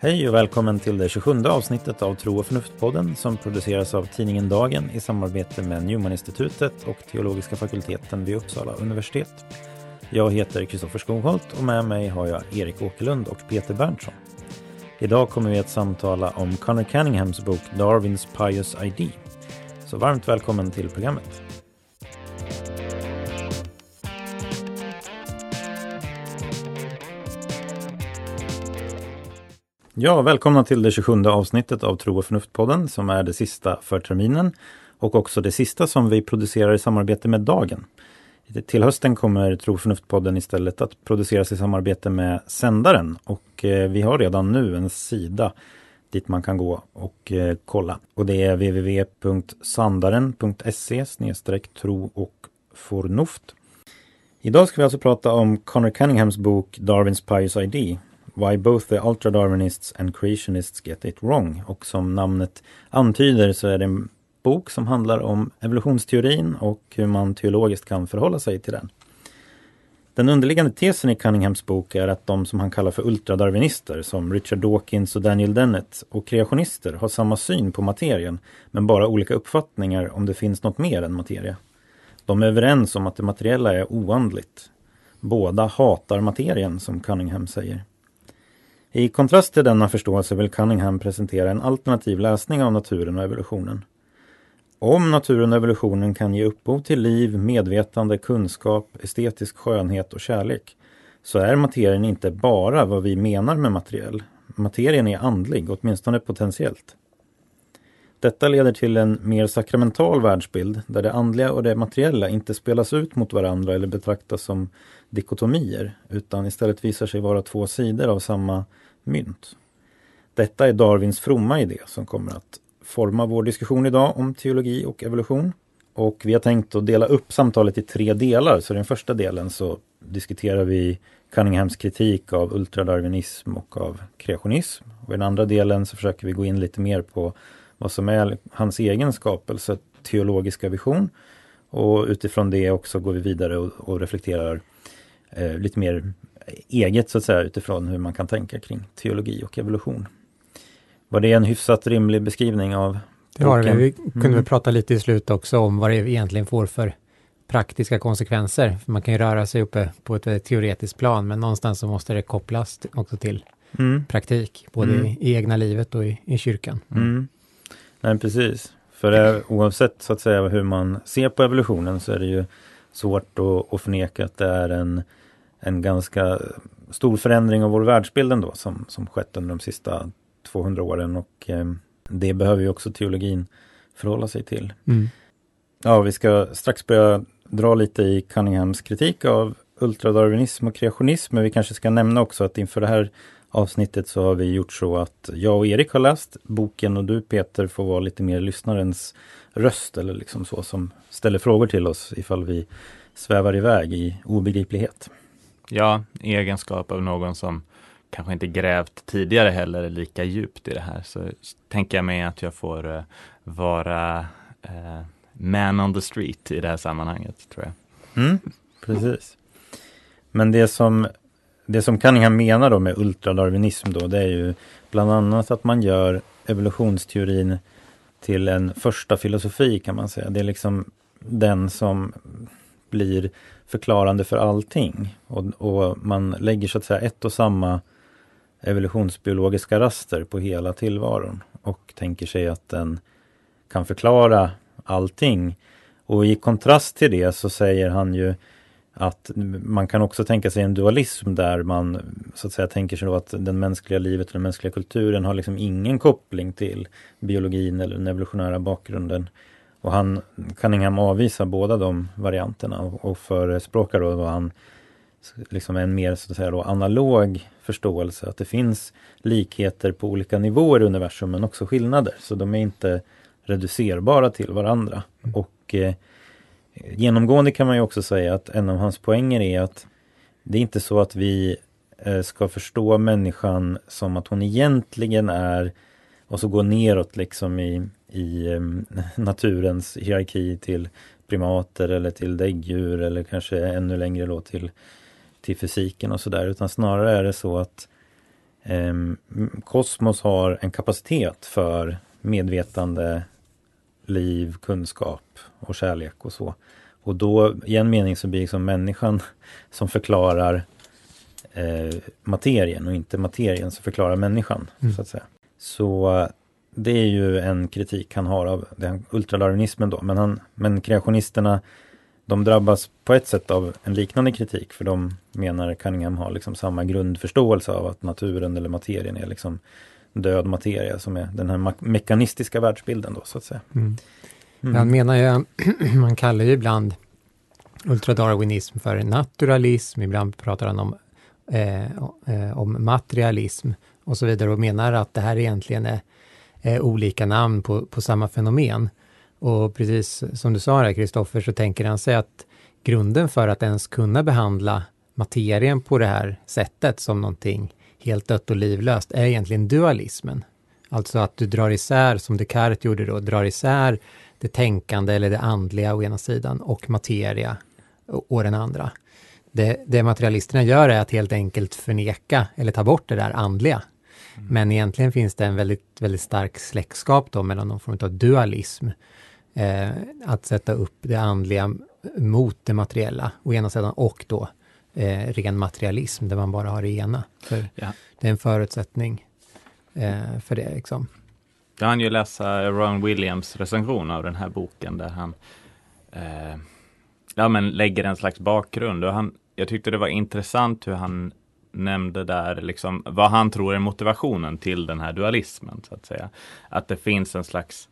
Hej och välkommen till det 27 avsnittet av Tro och förnuft-podden som produceras av tidningen Dagen i samarbete med Newman-institutet och teologiska fakulteten vid Uppsala universitet. Jag heter Kristoffer Skogholt och med mig har jag Erik Åkerlund och Peter Berntsson. Idag kommer vi att samtala om Connor Canninghams bok Darwins Pious ID. Så varmt välkommen till programmet. Ja, välkomna till det 27 avsnittet av Tro och förnuft-podden som är det sista för terminen och också det sista som vi producerar i samarbete med Dagen. Till hösten kommer Tro och förnuft-podden istället att produceras i samarbete med Sändaren och eh, vi har redan nu en sida dit man kan gå och eh, kolla. Och det är www.sandaren.se tro och förnuft. Idag ska vi alltså prata om Connor Cunninghams bok Darwins Pious ID Why both the ultra-Darwinists and creationists get it wrong. Och som namnet antyder så är det en bok som handlar om evolutionsteorin och hur man teologiskt kan förhålla sig till den. Den underliggande tesen i Cunninghams bok är att de som han kallar för ultradarwinister som Richard Dawkins och Daniel Dennett och kreationister har samma syn på materien men bara olika uppfattningar om det finns något mer än materia. De är överens om att det materiella är oandligt. Båda hatar materien som Cunningham säger. I kontrast till denna förståelse vill Cunningham presentera en alternativ läsning av naturen och evolutionen. Om naturen och evolutionen kan ge upphov till liv, medvetande, kunskap, estetisk skönhet och kärlek så är materien inte bara vad vi menar med materiell. Materien är andlig, åtminstone potentiellt. Detta leder till en mer sakramental världsbild där det andliga och det materiella inte spelas ut mot varandra eller betraktas som dikotomier utan istället visar sig vara två sidor av samma mynt. Detta är Darwins fromma idé som kommer att forma vår diskussion idag om teologi och evolution. Och vi har tänkt att dela upp samtalet i tre delar. Så i den första delen så diskuterar vi Cunninghams kritik av ultradarwinism och av kreationism. Och I den andra delen så försöker vi gå in lite mer på vad som är hans egen skapelse, teologiska vision. Och utifrån det också går vi vidare och, och reflekterar eh, lite mer eget så att säga utifrån hur man kan tänka kring teologi och evolution. Var det en hyfsat rimlig beskrivning av det var det. Vi kunde mm. väl prata lite i slut också om vad det egentligen får för praktiska konsekvenser. För man kan ju röra sig uppe på ett teoretiskt plan, men någonstans så måste det kopplas också till mm. praktik, både mm. i, egna livet och i, i kyrkan. Mm. Nej, precis. För det, oavsett så att säga hur man ser på evolutionen så är det ju svårt att, att förneka att det är en en ganska stor förändring av vår världsbild ändå som, som skett under de sista 200 åren och eh, det behöver ju också teologin förhålla sig till. Mm. Ja, vi ska strax börja dra lite i Cunninghams kritik av ultradarwinism och kreationism, men vi kanske ska nämna också att inför det här avsnittet så har vi gjort så att jag och Erik har läst boken och du Peter får vara lite mer lyssnarens röst eller liksom så som ställer frågor till oss ifall vi svävar iväg i obegriplighet. Ja, egenskap av någon som kanske inte grävt tidigare heller lika djupt i det här så tänker jag mig att jag får uh, vara uh, man on the street i det här sammanhanget tror jag. Mm, precis. Men det som, det som Cunningham menar då med ultradarwinism då det är ju bland annat att man gör evolutionsteorin till en första filosofi kan man säga. Det är liksom den som blir förklarande för allting. Och, och, man lägger så att säga ett och samma evolutionsbiologiska raster på hela tillvaron och tänker sig att den kan förklara allting. Och i kontrast till det så säger han ju att man kan också tänka sig en dualism där man så att säga tänker sig då att den mänskliga livet och den mänskliga kulturen har liksom ingen koppling till biologin eller den evolutionära bakgrunden. Och han, Cunningham avvisar båda de varianterna och, förespråkar då vad han liksom en mer så att säga då, analog förståelse, att det finns likheter på olika nivåer i universum men också skillnader. Så de är inte reducerbara till varandra. Mm. Och eh, Genomgående kan man ju också säga att en av hans poänger är att det är inte så att vi eh, ska förstå människan som att hon egentligen är och så gå neråt liksom i, i eh, naturens hierarki till primater eller till däggdjur eller kanske ännu längre då till, till fysiken och sådär. Utan snarare är det så att eh, kosmos har en kapacitet för medvetande, liv, kunskap och kärlek och så. Och då i en mening så blir liksom människan som förklarar eh, materien och inte materien som förklarar människan. Mm. Så att säga. Så det är ju en kritik han har av ultradarwinismen då. Men, han, men kreationisterna de drabbas på ett sätt av en liknande kritik för de menar Cunningham har liksom samma grundförståelse av att naturen eller materien är liksom död materia som är den här mekanistiska världsbilden då så att säga. Mm. Mm. Han menar ju, man kallar ju ibland ultradarwinism för naturalism, ibland pratar han om, eh, eh, om materialism och så vidare och menar att det här egentligen är eh, olika namn på, på samma fenomen. Och precis som du sa där Kristoffer, så tänker han sig att grunden för att ens kunna behandla materien på det här sättet som någonting helt dött och livlöst är egentligen dualismen. Alltså att du drar isär, som Descartes gjorde då, drar isär det tänkande eller det andliga å ena sidan och materia å den andra. Det, det materialisterna gör är att helt enkelt förneka eller ta bort det där andliga Mm. Men egentligen finns det en väldigt, väldigt stark släktskap då mellan någon form av dualism. Eh, att sätta upp det andliga mot det materiella å ena sidan och då eh, ren materialism där man bara har det ena. För ja. Det är en förutsättning eh, för det. Liksom. Jag hann ju läsa Ron Williams recension av den här boken där han eh, ja, men lägger en slags bakgrund. Och han, jag tyckte det var intressant hur han nämnde där, liksom, vad han tror är motivationen till den här dualismen. så Att säga. Att det finns en slags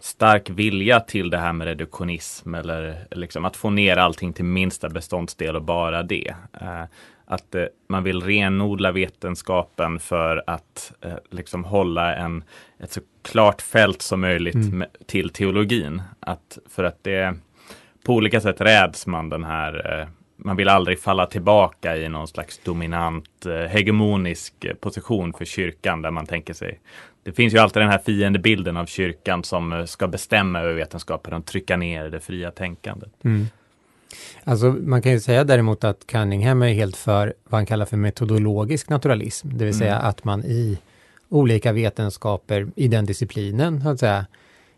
stark vilja till det här med reduktionism eller liksom att få ner allting till minsta beståndsdel och bara det. Eh, att eh, man vill renodla vetenskapen för att eh, liksom hålla en, ett så klart fält som möjligt mm. till teologin. Att, för att det på olika sätt räds man den här man vill aldrig falla tillbaka i någon slags dominant hegemonisk position för kyrkan där man tänker sig. Det finns ju alltid den här fiendebilden av kyrkan som eh, ska bestämma över vetenskapen och trycka ner det fria tänkandet. Mm. Alltså man kan ju säga däremot att Cunningham är helt för vad han kallar för metodologisk naturalism, det vill säga mm. att man i olika vetenskaper i den disciplinen, så att säga,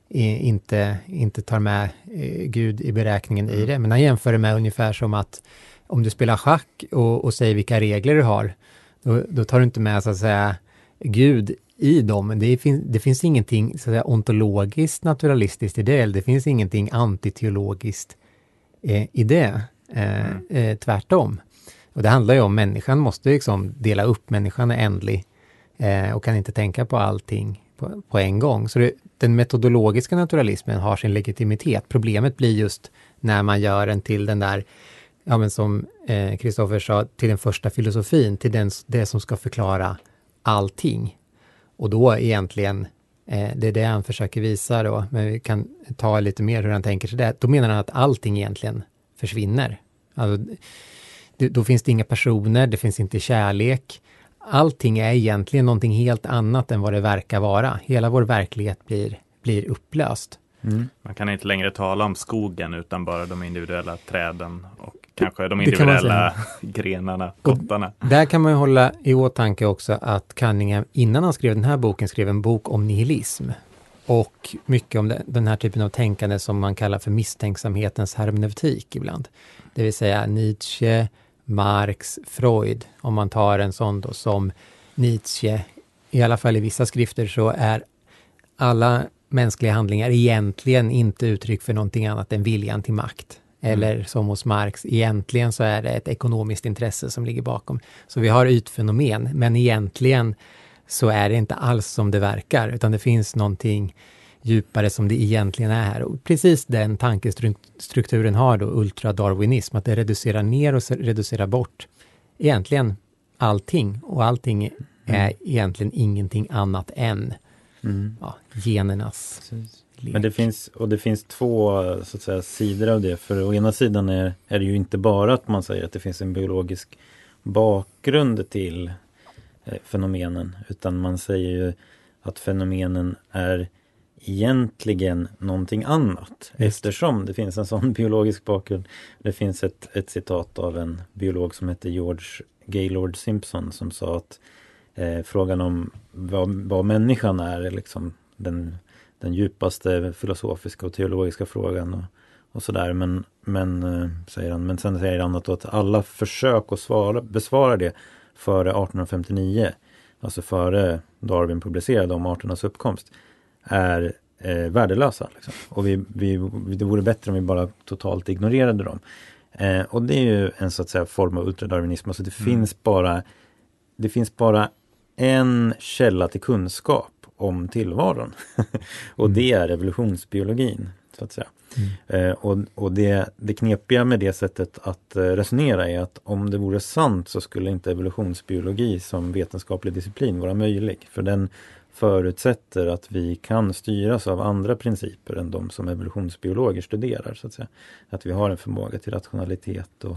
inte, inte tar med eh, Gud i beräkningen mm. i det. Men han jämför det med ungefär som att om du spelar schack och, och säger vilka regler du har, då, då, tar du inte med så att säga Gud i dem. Det, fin det finns ingenting så att säga, ontologiskt naturalistiskt i det, eller det finns ingenting antiteologiskt eh, i det. Eh, mm. eh, tvärtom. Och det handlar ju om människan måste liksom dela upp, människan är ändlig eh, och kan inte tänka på allting på, på en gång. Så det, den metodologiska naturalismen har sin legitimitet. Problemet blir just när man gör den till den där, ja men som Kristoffer eh, sa, till den första filosofin, till den, det som ska förklara allting. Och då egentligen, eh, det är det han försöker visa då, men vi kan ta lite mer hur han tänker sig det. Då menar han att allting egentligen försvinner. Alltså, det, då finns det inga personer, det finns inte kärlek, allting är egentligen någonting helt annat än vad det verkar vara. Hela vår verklighet blir, blir upplöst. Mm. Man kan inte längre tala om skogen utan bara de individuella träden och kanske de individuella grenarna, kottarna. Där kan man hålla i åtanke också att Cunningham innan han skrev den här boken skrev en bok om nihilism. Och mycket om den här typen av tänkande som man kallar för misstänksamhetens hermeneutik ibland. Det vill säga Nietzsche, Marx, Freud, om man tar en sån då som Nietzsche, i alla fall i vissa skrifter så är alla mänskliga handlingar egentligen inte uttryck för någonting annat än viljan till makt. Mm. Eller som hos Marx, egentligen så är det ett ekonomiskt intresse som ligger bakom. Så vi har ytfenomen, men egentligen så är det inte alls som det verkar, utan det finns någonting djupare som det egentligen är här. Och precis den tankestrukturen har då ultradarwinism, att det reducerar ner och reducerar bort egentligen allting. Och allting mm. är egentligen ingenting annat än mm. ja, genernas lek. Men det finns, och det finns två så att säga, sidor av det. För å ena sidan är, är det ju inte bara att man säger att det finns en biologisk bakgrund till eh, fenomenen, utan man säger ju att fenomenen är egentligen någonting annat Just. eftersom det finns en sån biologisk bakgrund. Det finns ett, ett citat av en biolog som heter George Gaylord Simpson som sa att eh, frågan om vad, vad människan är, liksom den, den djupaste filosofiska och teologiska frågan. Och, och sådär. Men, men, eh, säger han, men sen säger han att, att alla försök att svara, besvara det före 1859, alltså före Darwin publicerade om arternas uppkomst, är eh, värdelösa. Liksom. Och vi, vi, det vore bättre om vi bara totalt ignorerade dem. Eh, och det är ju en så att säga form av ultradarwinism. Alltså det, mm. finns bara, det finns bara en källa till kunskap om tillvaron. och det är evolutionsbiologin. så att säga. Mm. Eh, och och det, det knepiga med det sättet att eh, resonera är att om det vore sant så skulle inte evolutionsbiologi som vetenskaplig disciplin vara möjlig. För den förutsätter att vi kan styras av andra principer än de som evolutionsbiologer studerar. så Att säga. Att vi har en förmåga till rationalitet och,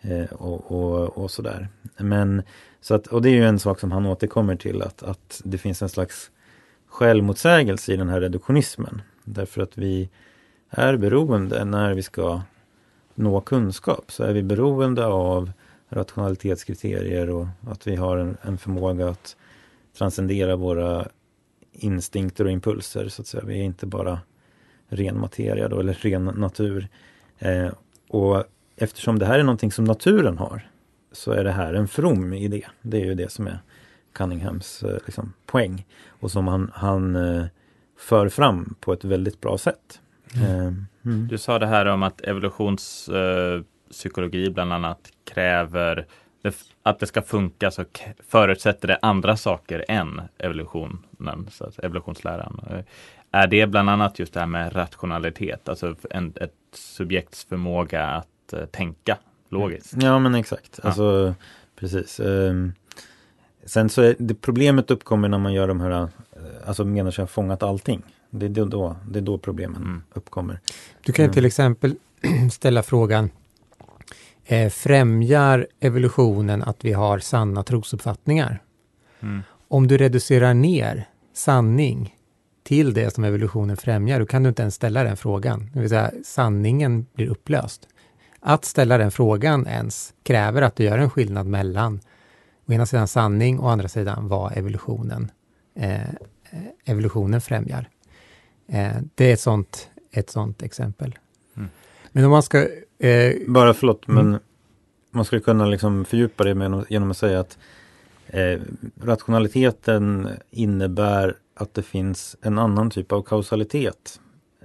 eh, och, och, och sådär. Men, så att, och det är ju en sak som han återkommer till att, att det finns en slags självmotsägelse i den här reduktionismen. Därför att vi är beroende när vi ska nå kunskap så är vi beroende av rationalitetskriterier och att vi har en, en förmåga att transcendera våra instinkter och impulser. så att säga. Vi är inte bara ren materia då, eller ren natur. Eh, och eftersom det här är någonting som naturen har så är det här en from idé. Det är ju det som är Cunninghams eh, liksom, poäng och som han, han eh, för fram på ett väldigt bra sätt. Mm. Mm. Du sa det här om att evolutionspsykologi eh, bland annat kräver att det ska funka så förutsätter det andra saker än evolutionen, så att evolutionsläran. Eh, är det bland annat just det här med rationalitet, alltså en, ett subjekts förmåga att tänka logiskt? Ja men exakt, ja. alltså precis. Um, sen så är det problemet uppkommer när man gör de här, alltså menar sig ha fångat allting. Det är då, det är då problemen mm. uppkommer. Du kan till mm. exempel ställa frågan, eh, främjar evolutionen att vi har sanna trosuppfattningar? Mm. Om du reducerar ner sanning till det som evolutionen främjar, då kan du inte ens ställa den frågan. Det vill säga, sanningen blir upplöst. Att ställa den frågan ens kräver att du gör en skillnad mellan å ena sidan sanning och å andra sidan vad evolutionen, eh, evolutionen främjar. Eh, det är ett sånt, ett sånt exempel. Mm. Men om man ska... Eh, Bara förlåt, mm. men man skulle kunna liksom fördjupa det med, genom att säga att eh, rationaliteten innebär att det finns en annan typ av kausalitet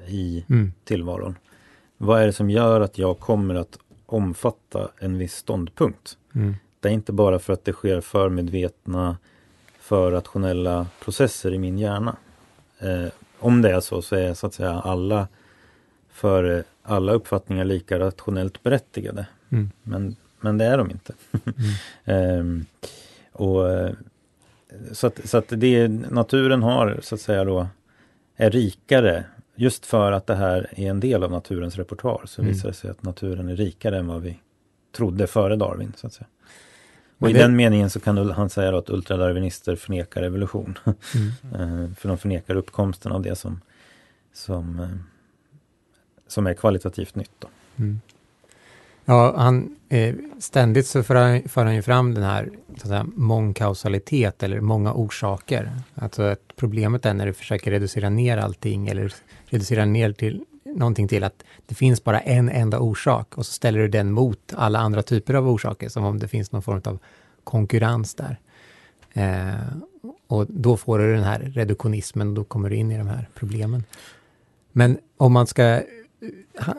i mm. tillvaron. Vad är det som gör att jag kommer att omfatta en viss ståndpunkt? Mm. Det är inte bara för att det sker förmedvetna, förrationella processer i min hjärna. Eh, om det är så, så är så att säga alla för alla uppfattningar lika rationellt berättigade. Mm. Men, men det är de inte. Mm. um, och, så att, så att det naturen har så att säga då är rikare just för att det här är en del av naturens repertoar så mm. visar det sig att naturen är rikare än vad vi trodde före Darwin. så att säga. Och i det... den meningen så kan han säga att ultradarwinister förnekar evolution. Mm. Eh, för de förnekar uppkomsten av det som, som, eh, som är kvalitativt nytt. Mm. Ja, han, ständigt så för han, för han ju fram den här så säga, mångkausalitet eller många orsaker. Alltså att problemet är när du försöker reducera ner allting eller reducera ner till någonting till att det finns bara en enda orsak och så ställer du den mot alla andra typer av orsaker, som om det finns någon form av konkurrens där. Eh, och då får du den här reduktionismen, och då kommer du in i de här problemen. Men om man ska, eh,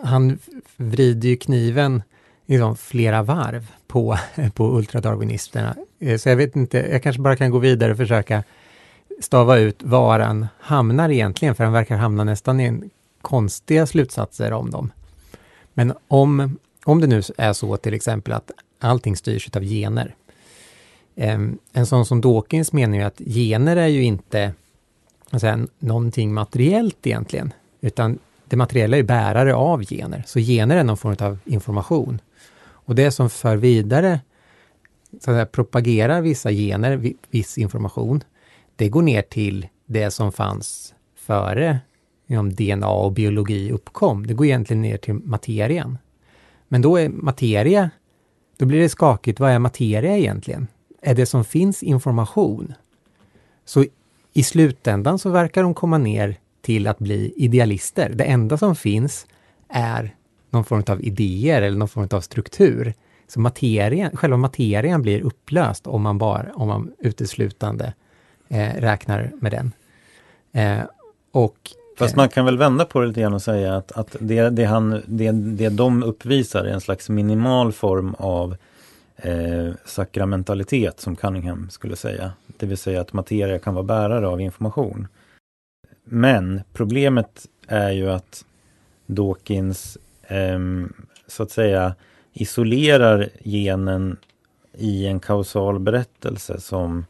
han vrider ju kniven liksom flera varv på, på ultradarwinisterna. Eh, så jag vet inte, jag kanske bara kan gå vidare och försöka stava ut var han hamnar egentligen, för han verkar hamna nästan i en konstiga slutsatser om dem. Men om, om det nu är så till exempel att allting styrs av gener. Ehm, en sån som Dawkins menar ju att gener är ju inte säga, någonting materiellt egentligen, utan det materiella är bärare av gener. Så gener är någon form av information. Och det som för vidare, så att säga, propagerar vissa gener, viss information, det går ner till det som fanns före inom DNA och biologi uppkom. Det går egentligen ner till materien. Men då är materia, då blir det skakigt. Vad är materia egentligen? Är det som finns information? Så i slutändan så verkar de komma ner till att bli idealister. Det enda som finns är någon form av idéer eller någon form av struktur. Så materien, själva materien blir upplöst om man, bara, om man uteslutande eh, räknar med den. Eh, och, Fast man kan väl vända på det lite grann och säga att, att det, det, han, det, det de uppvisar är en slags minimal form av eh, sakramentalitet som Cunningham skulle säga. Det vill säga att materia kan vara bärare av information. Men problemet är ju att Dawkins eh, så att säga isolerar genen i en kausal berättelse som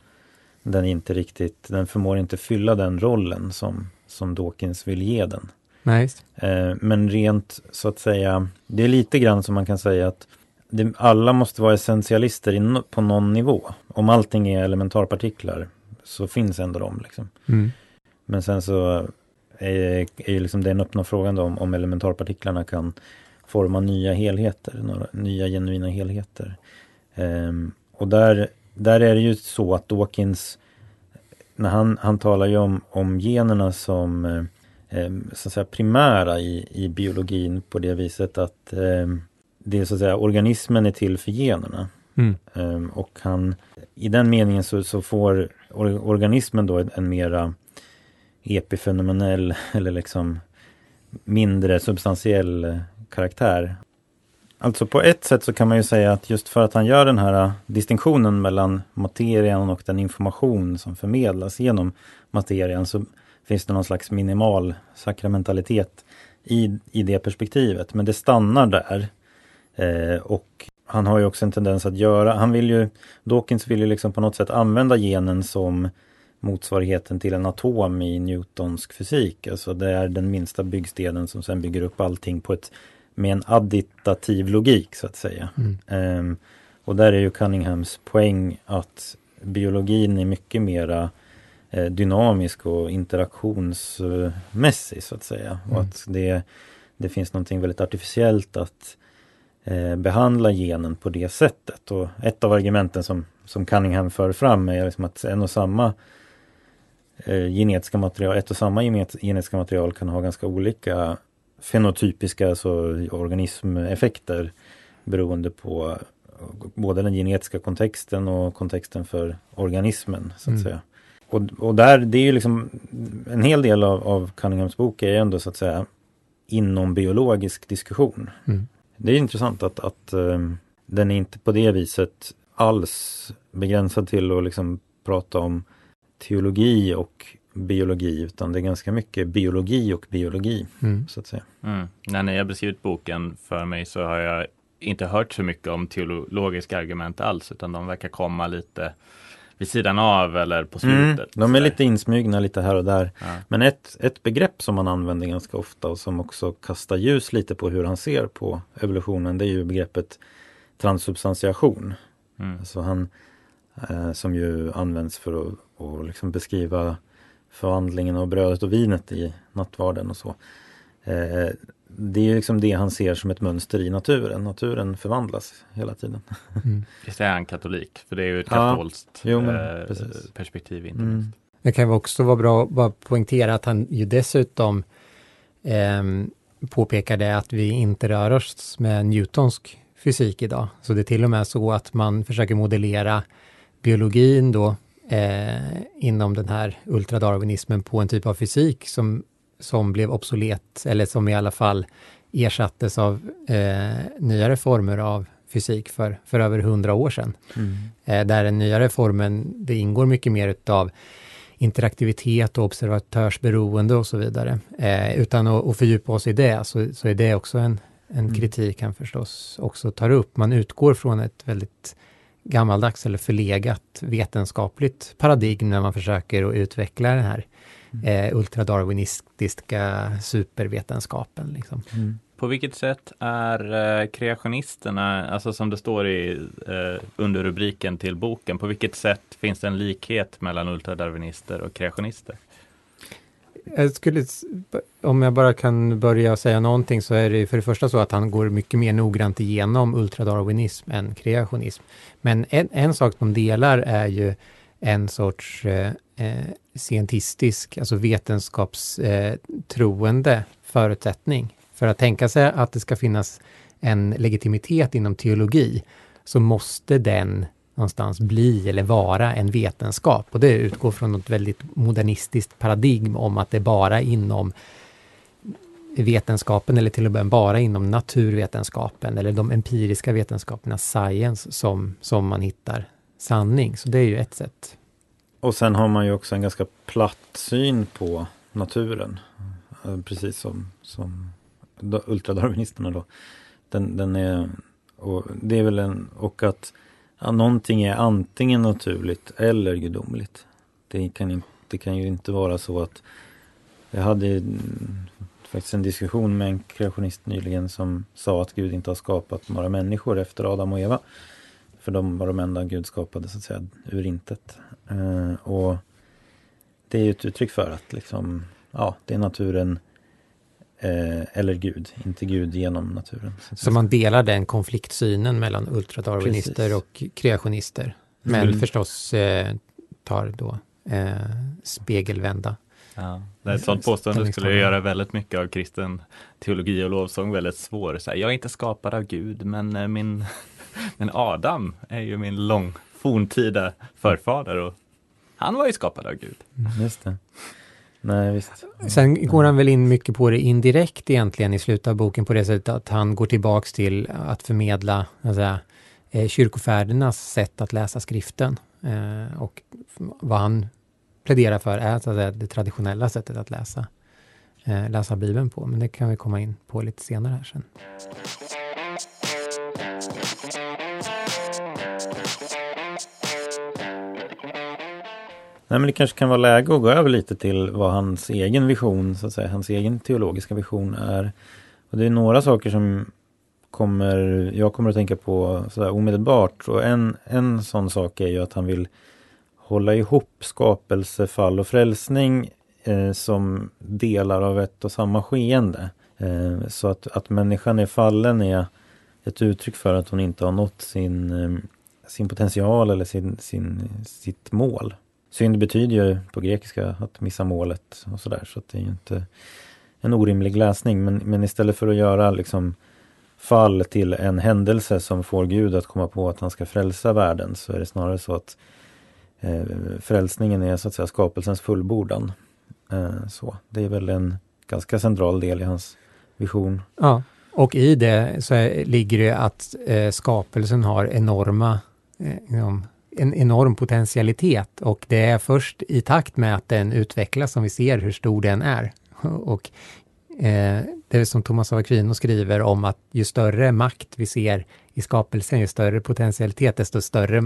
den inte riktigt, den förmår inte fylla den rollen som, som Dawkins vill ge den. Nej. Eh, men rent så att säga, det är lite grann som man kan säga att det, alla måste vara essentialister in, på någon nivå. Om allting är elementarpartiklar så finns ändå de. Liksom. Mm. Men sen så är, är liksom den öppna frågan då om, om elementarpartiklarna kan forma nya helheter, några nya genuina helheter. Um, och där, där är det ju så att Dawkins, när han, han talar ju om, om generna som eh, så att säga, primära i, i biologin på det viset att eh, det är så att säga organismen är till för generna. Mm. Um, och han, i den meningen så, så får or, organismen då en mera epifenomenell eller liksom mindre substantiell karaktär. Alltså på ett sätt så kan man ju säga att just för att han gör den här äh, distinktionen mellan materian och den information som förmedlas genom materian så finns det någon slags minimal sakramentalitet i, i det perspektivet. Men det stannar där. Eh, och han har ju också en tendens att göra, han vill ju, Dawkins vill ju liksom på något sätt använda genen som motsvarigheten till en atom i Newtonsk fysik. Alltså det är den minsta byggstenen som sen bygger upp allting på ett med en additativ logik så att säga. Mm. Um, och där är ju Cunninghams poäng att biologin är mycket mera eh, dynamisk och interaktionsmässig så att säga. Mm. Och att det, det finns någonting väldigt artificiellt att eh, behandla genen på det sättet. Och ett av argumenten som, som Cunningham för fram är liksom att en och samma eh, genetiska material, ett och samma genetiska material kan ha ganska olika fenotypiska alltså organismeffekter beroende på både den genetiska kontexten och kontexten för organismen. så att mm. säga. Och, och där, det är ju liksom en hel del av, av Cunninghams bok är ändå så att säga inom biologisk diskussion. Mm. Det är intressant att, att um, den är inte på det viset alls begränsad till att liksom prata om teologi och biologi utan det är ganska mycket biologi och biologi. Mm. så att säga. Mm. När ni har beskrivit boken för mig så har jag inte hört så mycket om teologiska argument alls utan de verkar komma lite vid sidan av eller på mm. slutet. Mm, de är lite insmygna lite här och där. Ja. Men ett, ett begrepp som man använder ganska ofta och som också kastar ljus lite på hur han ser på evolutionen det är ju begreppet transsubstantiation. Mm. Alltså han, eh, som ju används för att, att liksom beskriva förvandlingen av brödet och vinet i nattvarden och så. Eh, det är liksom det han ser som ett mönster i naturen. Naturen förvandlas hela tiden. Mm. Visst är han katolik? För det är ju ett katolskt ja, jo, eh, perspektiv. Inte mm. Det kan också vara bra att bara poängtera att han ju dessutom eh, påpekade att vi inte rör oss med Newtonsk fysik idag. Så det är till och med så att man försöker modellera biologin då eh, inom den här ultradarwinismen på en typ av fysik som, som blev obsolet, eller som i alla fall ersattes av eh, nyare former av fysik för, för över hundra år sedan. Mm. Eh, där den nyare formen, det ingår mycket mer utav interaktivitet och observatörsberoende och så vidare. Eh, utan att, att fördjupa oss i det, så, så är det också en, en mm. kritik han förstås också tar upp. Man utgår från ett väldigt gammaldags eller förlegat vetenskapligt paradigm när man försöker att utveckla den här mm. eh, ultradarwinistiska supervetenskapen. Liksom. Mm. På vilket sätt är eh, kreationisterna, alltså som det står i eh, under rubriken till boken, på vilket sätt finns det en likhet mellan ultradarwinister och kreationister? Jag skulle, om jag bara kan börja säga någonting så är det för det första så att han går mycket mer noggrant igenom ultradarwinism än kreationism. Men en, en sak de delar är ju en sorts eh, eh scientistisk, alltså vetenskapstroende eh, förutsättning. För att tänka sig att det ska finnas en legitimitet inom teologi så måste den någonstans bli eller vara en vetenskap. Och det utgår från ett väldigt modernistiskt paradigm om att det bara inom vetenskapen eller till och med bara inom naturvetenskapen eller de empiriska vetenskaperna, science, som, som man hittar sanning. Så det är ju ett sätt. Och sen har man ju också en ganska platt syn på naturen. Eh, precis som, som ultradarwinisterna då. Den, den är, och det är väl en, och att ja, någonting är antingen naturligt eller gudomligt. Det kan, det kan ju inte vara så att jag hade faktiskt en diskussion med en kreationist nyligen som sa att Gud inte har skapat några människor efter Adam och Eva. För de var de enda Gud skapade så att säga ur intet. Eh, och det är ju ett uttryck för att liksom, ja, det är naturen eh, eller Gud, inte Gud genom naturen. Så man delar den konfliktsynen mellan ultradarwinister och kreationister. Men mm. förstås eh, tar då eh, spegelvända. Ja, ett sådant påstående skulle göra väldigt mycket av kristen teologi och lovsång väldigt svår. Så här, jag är inte skapad av Gud, men eh, min men Adam är ju min lång forntida förfader och han var ju skapad av Gud. Mm, just det. Nej, visst. Sen går han väl in mycket på det indirekt egentligen i slutet av boken på det sättet att han går tillbaks till att förmedla alltså, kyrkofädernas sätt att läsa skriften. Eh, och vad han pläderar för är så att säga, det traditionella sättet att läsa, eh, läsa Bibeln på. Men det kan vi komma in på lite senare här sen. Nej men det kanske kan vara läge att gå över lite till vad hans egen vision, så att säga, hans egen teologiska vision är. Och det är några saker som kommer, jag kommer att tänka på sådär omedelbart. Och en, en sån sak är ju att han vill hålla ihop skapelse, fall och frälsning eh, som delar av ett och samma skeende. Eh, så att, att människan är fallen är ett uttryck för att hon inte har nått sin, eh, sin potential eller sin, sin, sitt mål. Synd betyder ju på grekiska att missa målet och sådär så att det är ju inte en orimlig läsning men, men istället för att göra liksom fall till en händelse som får Gud att komma på att han ska frälsa världen så är det snarare så att eh, frälsningen är så att säga skapelsens fullbordan. Eh, så. Det är väl en ganska central del i hans vision. Ja, och i det så är, ligger det att eh, skapelsen har enorma eh, liksom en enorm potentialitet och det är först i takt med att den utvecklas som vi ser hur stor den är. Och eh, det är som Thomas av Aquino skriver om att ju större makt vi ser i skapelsen, ju större potentialitet, desto större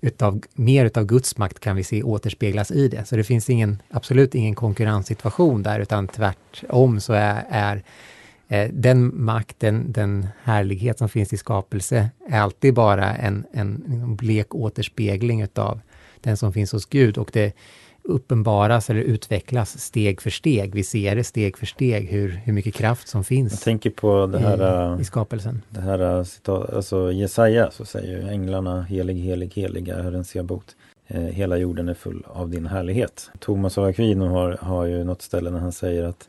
utav, mer utav Guds makt kan vi se återspeglas i det. Så det finns ingen, absolut ingen konkurrenssituation där, utan tvärtom så är, är den makten, den härlighet som finns i skapelse är alltid bara en, en blek återspegling utav den som finns hos Gud och det uppenbaras eller utvecklas steg för steg. Vi ser det steg för steg hur, hur mycket kraft som finns Jag tänker på det här, i, i skapelsen. Det här citat, alltså Jesaja så säger änglarna helig, helig, helig är Herren Sebaot. Eh, hela jorden är full av din härlighet. Thomas av Aquino har, har ju något ställe när han säger att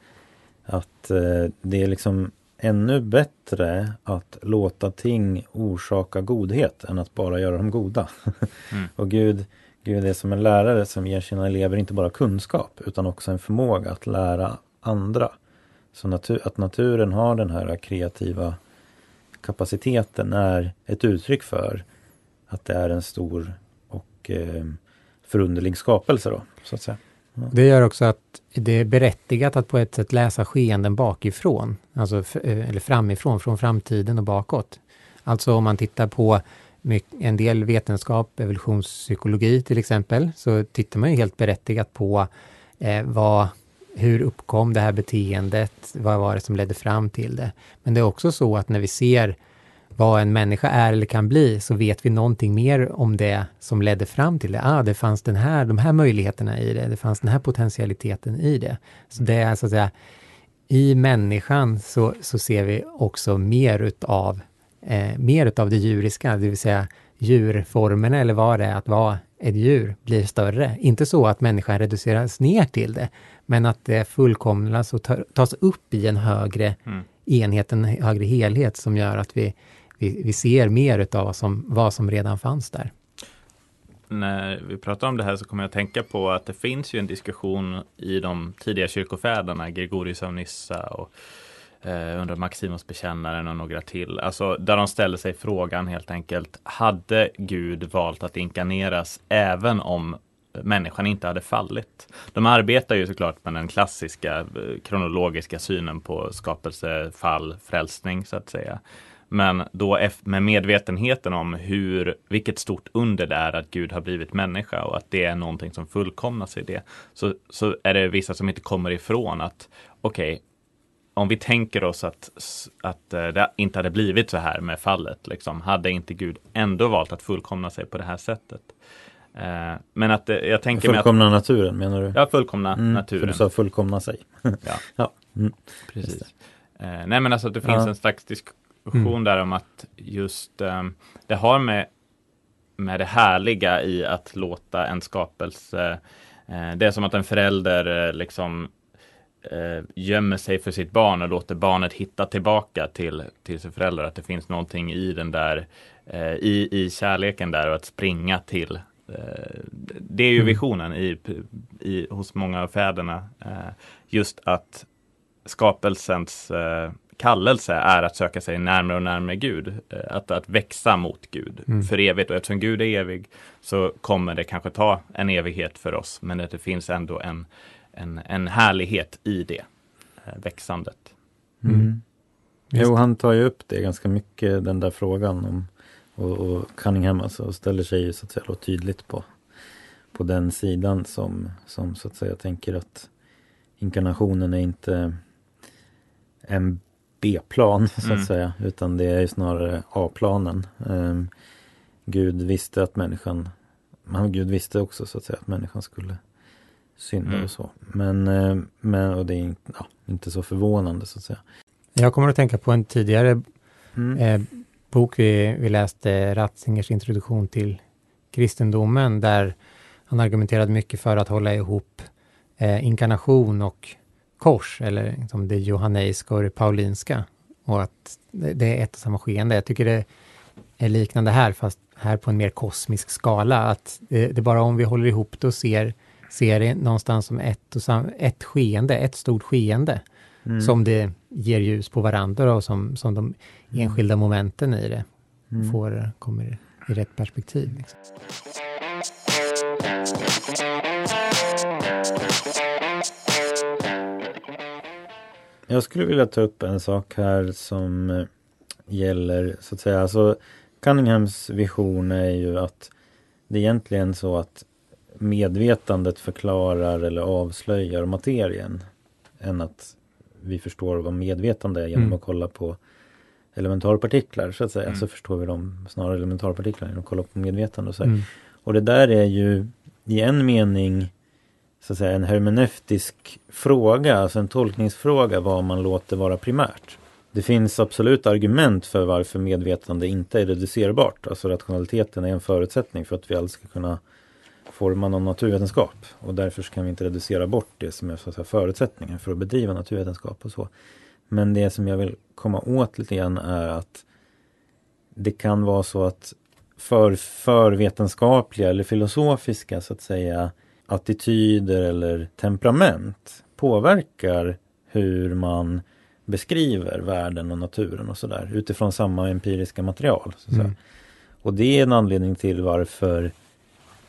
att eh, det är liksom ännu bättre att låta ting orsaka godhet än att bara göra dem goda. Mm. och Gud, Gud är som en lärare som ger sina elever inte bara kunskap utan också en förmåga att lära andra. Så natur, att naturen har den här kreativa kapaciteten är ett uttryck för att det är en stor och eh, förunderlig skapelse då, så att säga. Det gör också att det är berättigat att på ett sätt läsa skeenden bakifrån, alltså eh, eller framifrån, från framtiden och bakåt. Alltså om man tittar på en del vetenskap, evolutionspsykologi till exempel, så tittar man ju helt berättigat på eh, vad, hur uppkom det här beteendet, vad var det som ledde fram till det? Men det är också så att när vi ser vad en människa är eller kan bli, så vet vi någonting mer om det som ledde fram till det. Ah, det fanns den här, de här möjligheterna i det, det fanns den här potentialiteten i det. Så det är så att säga, i människan så, så ser vi också mer utav, eh, mer utav det djuriska, det vill säga djurformerna eller vad det är att vara ett djur blir större. Inte så att människan reduceras ner till det, men att det fullkomnas och tas upp i en högre mm. enhet, en högre helhet som gör att vi, vi, vi ser mer utav vad som, vad som redan fanns där. När vi pratar om det här så kommer jag att tänka på att det finns ju en diskussion i de tidiga kyrkofäderna, Gregorius av Nyssa och eh, under Maximus bekännaren och några till. Alltså där de ställer sig frågan helt enkelt, hade Gud valt att inkarneras även om människan inte hade fallit. De arbetar ju såklart med den klassiska eh, kronologiska synen på skapelse, fall, frälsning så att säga. Men då med medvetenheten om hur, vilket stort under det är att Gud har blivit människa och att det är någonting som fullkomnas i det. Så, så är det vissa som inte kommer ifrån att okej, okay, om vi tänker oss att, att eh, det inte hade blivit så här med fallet, liksom, hade inte Gud ändå valt att fullkomna sig på det här sättet? Eh, men att eh, jag tänker Fullkomna att, naturen menar du? Ja, fullkomna mm, naturen. För du sa fullkomna sig. ja. ja. Mm. precis. nej, men alltså att det finns ja. en slags diskussion mm. där om att just um, det har med, med det härliga i att låta en skapelse det är som att en förälder liksom eh, gömmer sig för sitt barn och låter barnet hitta tillbaka till, till sin förälder. Att det finns någonting i den där, eh, i, i kärleken där och att springa till. Eh, det är ju mm. visionen i, i, hos många av fäderna. Eh, just att skapelsens kallelse är att söka sig närmare och närmare Gud. Eh, att, att växa mot Gud mm. för evigt. Och eftersom Gud är evig så kommer det kanske ta en evighet för oss. Men att det finns ändå en, en, en härlighet i det eh, växandet. Mm. mm. Jo, han tar ju upp det ganska mycket, den där frågan om och, och Cunningham alltså, och ställer sig ju så att säga då tydligt på, på den sidan som, som så att säga tänker att inkarnationen är inte en B-plan så att mm. säga utan det är snarare A-planen. Um, Gud visste att människan, men Gud visste också så att säga att människan skulle synder mm. och så. Men, eh, men och det är ja, inte så förvånande så att säga. Jag kommer att tänka på en tidigare mm. eh, bok vi, vi läste, Ratzingers introduktion till kristendomen, där han argumenterade mycket för att hålla ihop eh, inkarnation och kors, eller liksom det johanneiska och det paulinska. Och att det är ett och samma skeende. Jag tycker det är liknande här, fast här på en mer kosmisk skala. Att det, det är bara om vi håller ihop det och ser ser det någonstans som ett, och sam, ett skeende, ett stort skeende. Mm. Som det ger ljus på varandra och som, som de mm. enskilda momenten i det mm. får, kommer i rätt perspektiv. Liksom. Jag skulle vilja ta upp en sak här som eh, gäller så att säga, alltså Cunninghams vision är ju att det är egentligen så att medvetandet förklarar eller avslöjar materien än att vi förstår vad medvetande är genom mm. att kolla på elementarpartiklar så att säga. Mm. Så förstår vi dem snarare elementarpartiklar genom att kolla på medvetande och så. Mm. Och det där är ju i en mening så att säga en hermeneutisk fråga, alltså en tolkningsfråga vad man låter vara primärt. Det finns absolut argument för varför medvetande inte är reducerbart. Alltså rationaliteten är en förutsättning för att vi alls ska kunna forma någon naturvetenskap och därför kan vi inte reducera bort det som är så att säga, förutsättningen för att bedriva naturvetenskap och så. Men det som jag vill komma åt lite grann är att det kan vara så att för, för vetenskapliga eller filosofiska så att säga attityder eller temperament påverkar hur man beskriver världen och naturen och sådär utifrån samma empiriska material. Mm. Och det är en anledning till varför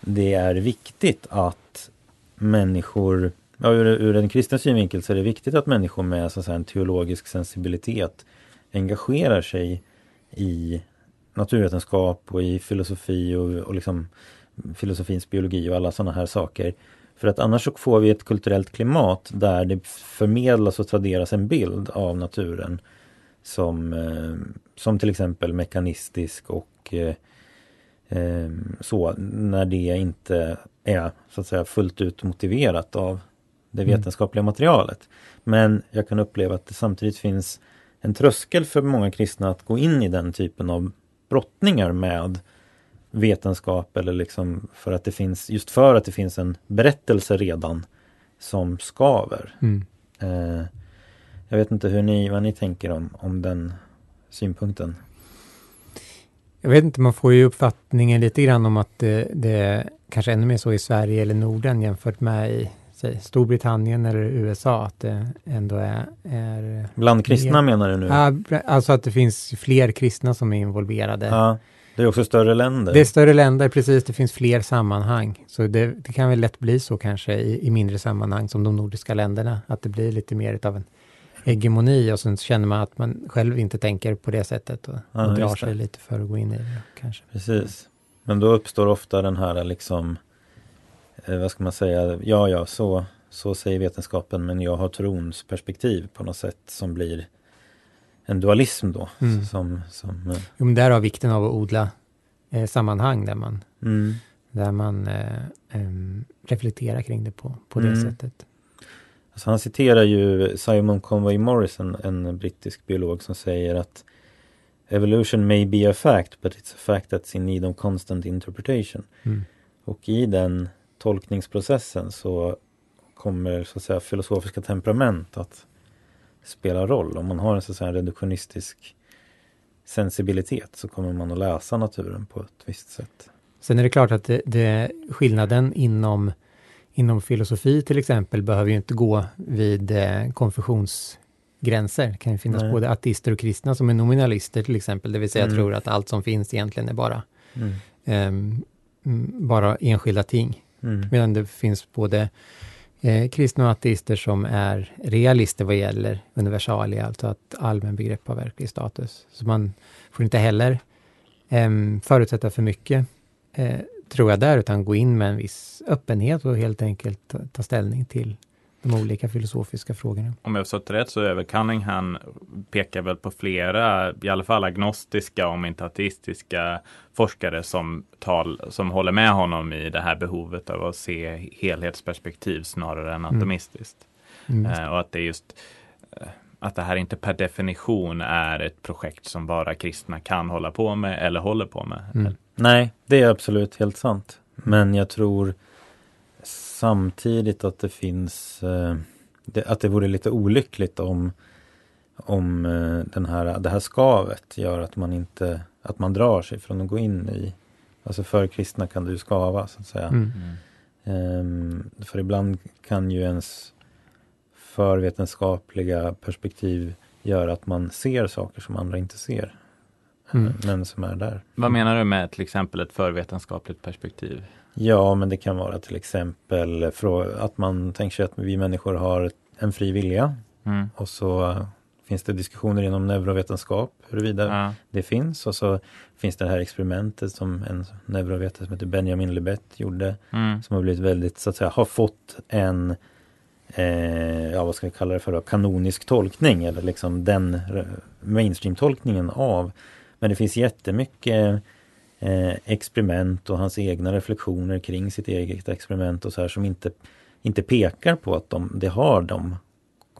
det är viktigt att människor, ja, ur, ur en kristen synvinkel så är det viktigt att människor med så säga, en teologisk sensibilitet engagerar sig i naturvetenskap och i filosofi och, och liksom filosofins biologi och alla sådana här saker. För att annars så får vi ett kulturellt klimat där det förmedlas och traderas en bild av naturen som, eh, som till exempel mekanistisk och eh, eh, så när det inte är så att säga fullt ut motiverat av det Mm. vetenskapliga materialet. Men jag kan uppleva att det samtidigt finns en tröskel för många kristna att gå in i den typen av brottningar med vetenskap eller liksom för att det finns, just för att det finns en berättelse redan som skaver. Mm. Eh, jag vet inte hur ni, vad ni tänker om, om den synpunkten. Jag vet inte, man får ju uppfattningen lite grann om att det, det kanske ännu mer så i Sverige eller Norden jämfört med i säg, Storbritannien eller USA, att det ändå är... är Bland kristna Ja. menar du nu? Ja, alltså att det finns fler kristna som är involverade. Ja, det är också större länder. Det är större länder, precis, det finns fler sammanhang. Så det, det kan väl lätt bli så kanske i, i mindre sammanhang som de nordiska länderna, att det blir lite mer av en hegemoni och sen känner man att man själv inte tänker på det sättet och, Ja, och drar det. sig lite för att gå in i det kanske. Precis. Men då uppstår ofta den här liksom, eh, vad ska man säga, ja ja, så, så säger vetenskapen men jag har trons perspektiv på något sätt som blir en dualism då. Mm. Som, som, eh, Jo, men därav vikten av att odla eh, sammanhang där man, mm. där man eh, reflekterar kring det på, på det Mm. sättet. Alltså han citerar ju Simon Conway Morrison, en brittisk biolog som säger att Evolution may be a fact but it's a fact that's in need of constant interpretation. Mm. Och i den tolkningsprocessen så kommer så att säga filosofiska temperament att spela roll. Om man har en så att säga reduktionistisk sensibilitet så kommer man att läsa naturen på ett visst sätt. Sen är det klart att det, det, skillnaden inom, inom filosofi till exempel behöver ju inte gå vid eh, konfessionsgränser. Det kan ju finnas Nej. både ateister och kristna som är nominalister till exempel, det vill säga Mm. tror att allt som finns egentligen är bara, Mm. mm, bara enskilda ting. Mm. Medan det finns både eh, kristna och ateister som är realister vad gäller universalia, alltså att allmänbegrepp har verklig status. Så man får inte heller eh, förutsätta för mycket, eh, tror jag där, utan gå in med en viss öppenhet och helt enkelt ta, ta ställning till de olika filosofiska frågorna. Om jag har förstått rätt så är väl Cunningham pekar väl på flera, i alla fall agnostiska om inte ateistiska forskare som, tal, som håller med honom i det här behovet av att se helhetsperspektiv snarare än Mm. atomistiskt. Mm. Eh, och att det är just eh, att det här inte per definition är ett projekt som bara kristna kan hålla på med eller håller på med. Mm. Nej, det är absolut helt sant. Men jag tror samtidigt att det finns eh, det, att det vore lite olyckligt om om eh, den här, det här skavet gör att man inte att man drar sig från att gå in i Alltså för kristna kan du skava så att säga. Mm. Ehm, för ibland kan ju ens förvetenskapliga perspektiv göra att man ser saker som andra inte ser. Mm. Men som är där. Vad menar du med till exempel ett förvetenskapligt perspektiv? Ja, men det kan vara till exempel att man tänker sig att vi människor har en fri vilja Mm. och så eh, finns det diskussioner inom neurovetenskap huruvida Ja. det finns och så finns det här experimentet som en neurovetare som heter Benjamin Libet gjorde Mm. som har blivit väldigt, så att säga, har fått en eh, ja vad ska vi kalla det för då, kanonisk tolkning eller liksom den mainstream-tolkningen av. Men det finns jättemycket eh, experiment och hans egna reflektioner kring sitt eget experiment och så här som inte, inte pekar på att de, det har de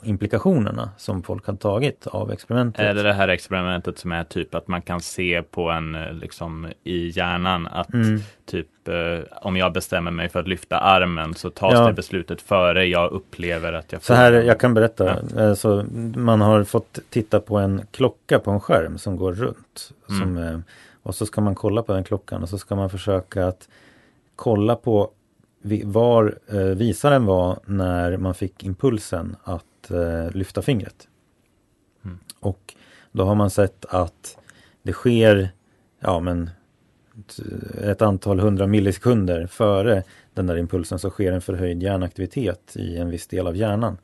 implikationerna som folk har tagit av experimentet. Är det det här experimentet som är typ att man kan se på en eh, liksom i hjärnan att Mm. typ eh, om jag bestämmer mig för att lyfta armen så tas Ja. det beslutet före jag upplever att jag Så får här, den. jag kan berätta. Eh, Så man har fått titta på en klocka på en skärm som går runt. Mm. Som, och så ska man kolla på den klockan och så ska man försöka att kolla på var visaren var när man fick impulsen att eh, lyfta fingret. Mm. Och då har man sett att det sker ja, men, ett antal hundra millisekunder före den där impulsen så sker en förhöjd hjärnaktivitet i en viss del av hjärnan.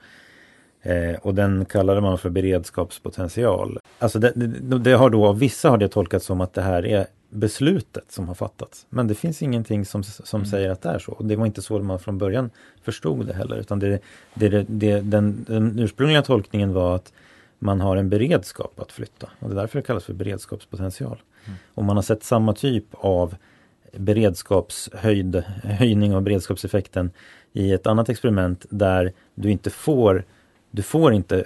Eh, och den kallade man för beredskapspotential. Alltså det, det, det har då, vissa har det tolkats som att det här är beslutet som har fattats. Men det finns ingenting som, som Mm. säger att det är så. Och det var inte så man från början förstod det heller. Utan det, det, det, den, den ursprungliga tolkningen var att man har en beredskap att flytta. Och det är därför det kallas för beredskapspotential. Mm. Och man har sett samma typ av beredskapshöjning av beredskapseffekten i ett annat experiment där du inte får du får inte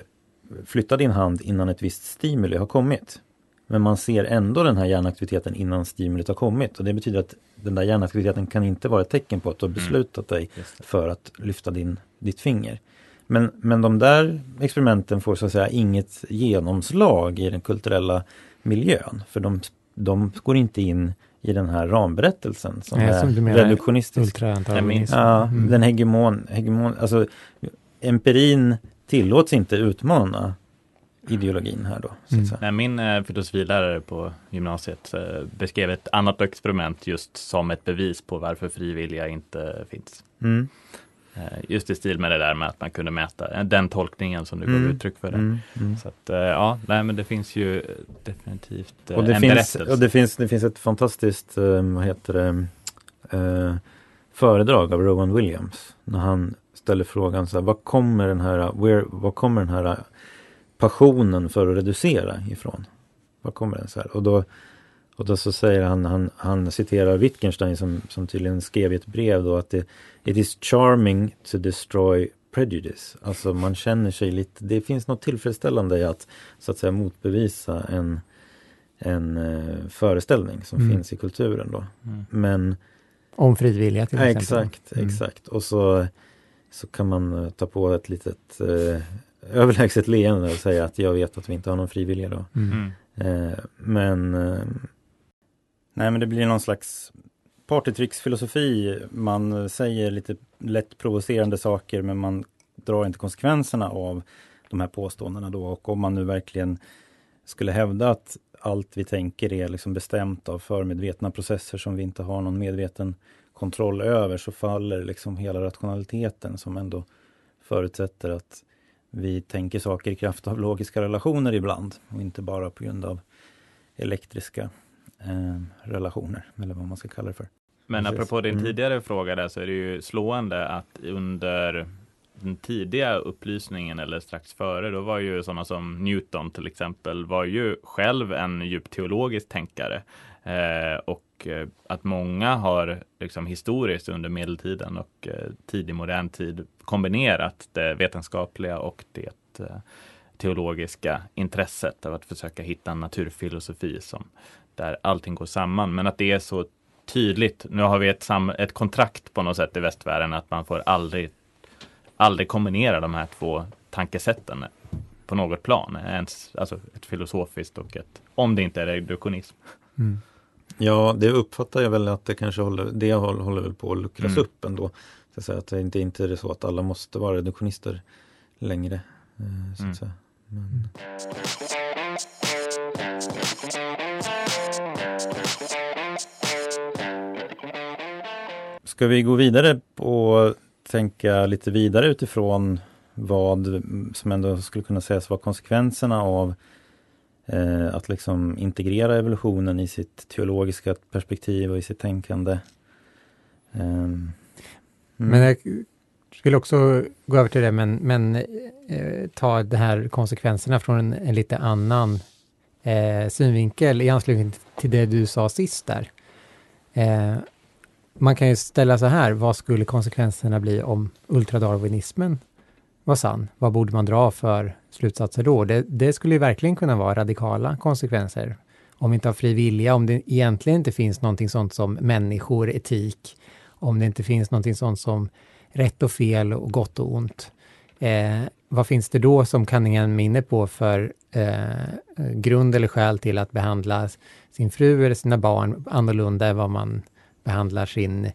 flytta din hand innan ett visst stimuli har kommit. Men man ser ändå den här hjärnaktiviteten innan stimulit har kommit och det betyder att den där hjärnaktiviteten kan inte vara ett tecken på att du har mm. beslutat dig för att lyfta din, ditt finger. Men, men de där experimenten får så att säga inget genomslag i den kulturella miljön för de, de går inte in i den här ramberättelsen som Nej, är som reduktionistisk. Ja, mm. Den hegemon, hegemon, alltså empirin tillåts inte utmana ideologin här då. Så mm. Nej, min eh, filosofilärare på gymnasiet eh, beskrev ett annat experiment just som ett bevis på varför frivilliga inte finns. Mm. Eh, just i stil med det där med att man kunde mäta eh, den tolkningen som du gav mm. uttryck för. Det. Mm. Mm. Så att, eh, ja, nej, men det finns ju definitivt och det en finns, berättelse. Och det finns, det finns ett fantastiskt, vad heter det, föredrag av Rowan Williams när han ställer frågan så här, vad kommer den här, where, vad kommer den här passionen för att reducera ifrån? Vad kommer den så här? Och då, och då så säger han, han, han citerar Wittgenstein som, som tydligen skrev i ett brev då att det, it is charming to destroy prejudice. Alltså man känner sig lite, det finns något tillfredsställande i att så att säga motbevisa en, en uh, föreställning som mm. finns i kulturen då. Mm. Men Om frivilliga till exempel? Exakt, mm. exakt. Och så så kan man eh, ta på ett litet eh, överlägset leende och säga att jag vet att vi inte har någon frivilliga då. Mm. Eh, men eh, Nej men det blir någon slags partytricksfilosofi. Man säger lite lätt provocerande saker men man drar inte konsekvenserna av de här påståendena då och om man nu verkligen skulle hävda att allt vi tänker är liksom bestämt av förmedvetna processer som vi inte har någon medveten kontroll över så faller liksom hela rationaliteten som ändå förutsätter att vi tänker saker i kraft av logiska relationer ibland och inte bara på grund av elektriska eh, relationer eller vad man ska kalla det för. Men Precis. apropå din mm. tidigare fråga där så är det ju slående att under den tidiga upplysningen eller strax före, då var ju sådana som Newton till exempel var ju själv en djupt teologisk tänkare. Eh, och Eh, att många har liksom historiskt under medeltiden och eh, tidig modern tid kombinerat det vetenskapliga och det eh, teologiska intresset av att försöka hitta en naturfilosofi som där allting går samman. Men att det är så tydligt. Nu har vi ett, ett kontrakt på något sätt i västvärlden att man får aldrig, aldrig kombinera de här två tankesätten på något plan. Ens, alltså ett filosofiskt och ett, om det inte är reduktionism. Mm. Ja, det uppfattar jag väl att det kanske håller, det håller, väl på att luckras mm. upp ändå. Så att, säga, att det inte, inte är så att alla måste vara reduktionister längre. Eh, så att mm. säga. Men... Ska vi gå vidare och tänka lite vidare utifrån vad som ändå skulle kunna sägas vara konsekvenserna av eh, att liksom integrera evolutionen i sitt teologiska perspektiv och i sitt tänkande. Eh, mm. Men jag skulle också gå över till det, men, men eh, ta de här konsekvenserna från en, en lite annan eh, synvinkel i anslutning till det du sa sist där. Eh, man kan ju ställa så här, vad skulle konsekvenserna bli om ultradarwinismen var sann? Vad borde man dra för slutsatser då? Det, det skulle ju verkligen kunna vara radikala konsekvenser. Om vi inte har fri vilja, om det egentligen inte finns någonting sånt som människor, etik, om det inte finns någonting sånt som rätt och fel och gott och ont. Eh, vad finns det då som Cunningham minne på för eh, grund eller skäl till att behandla sin fru eller sina barn annorlunda än vad man behandlar sin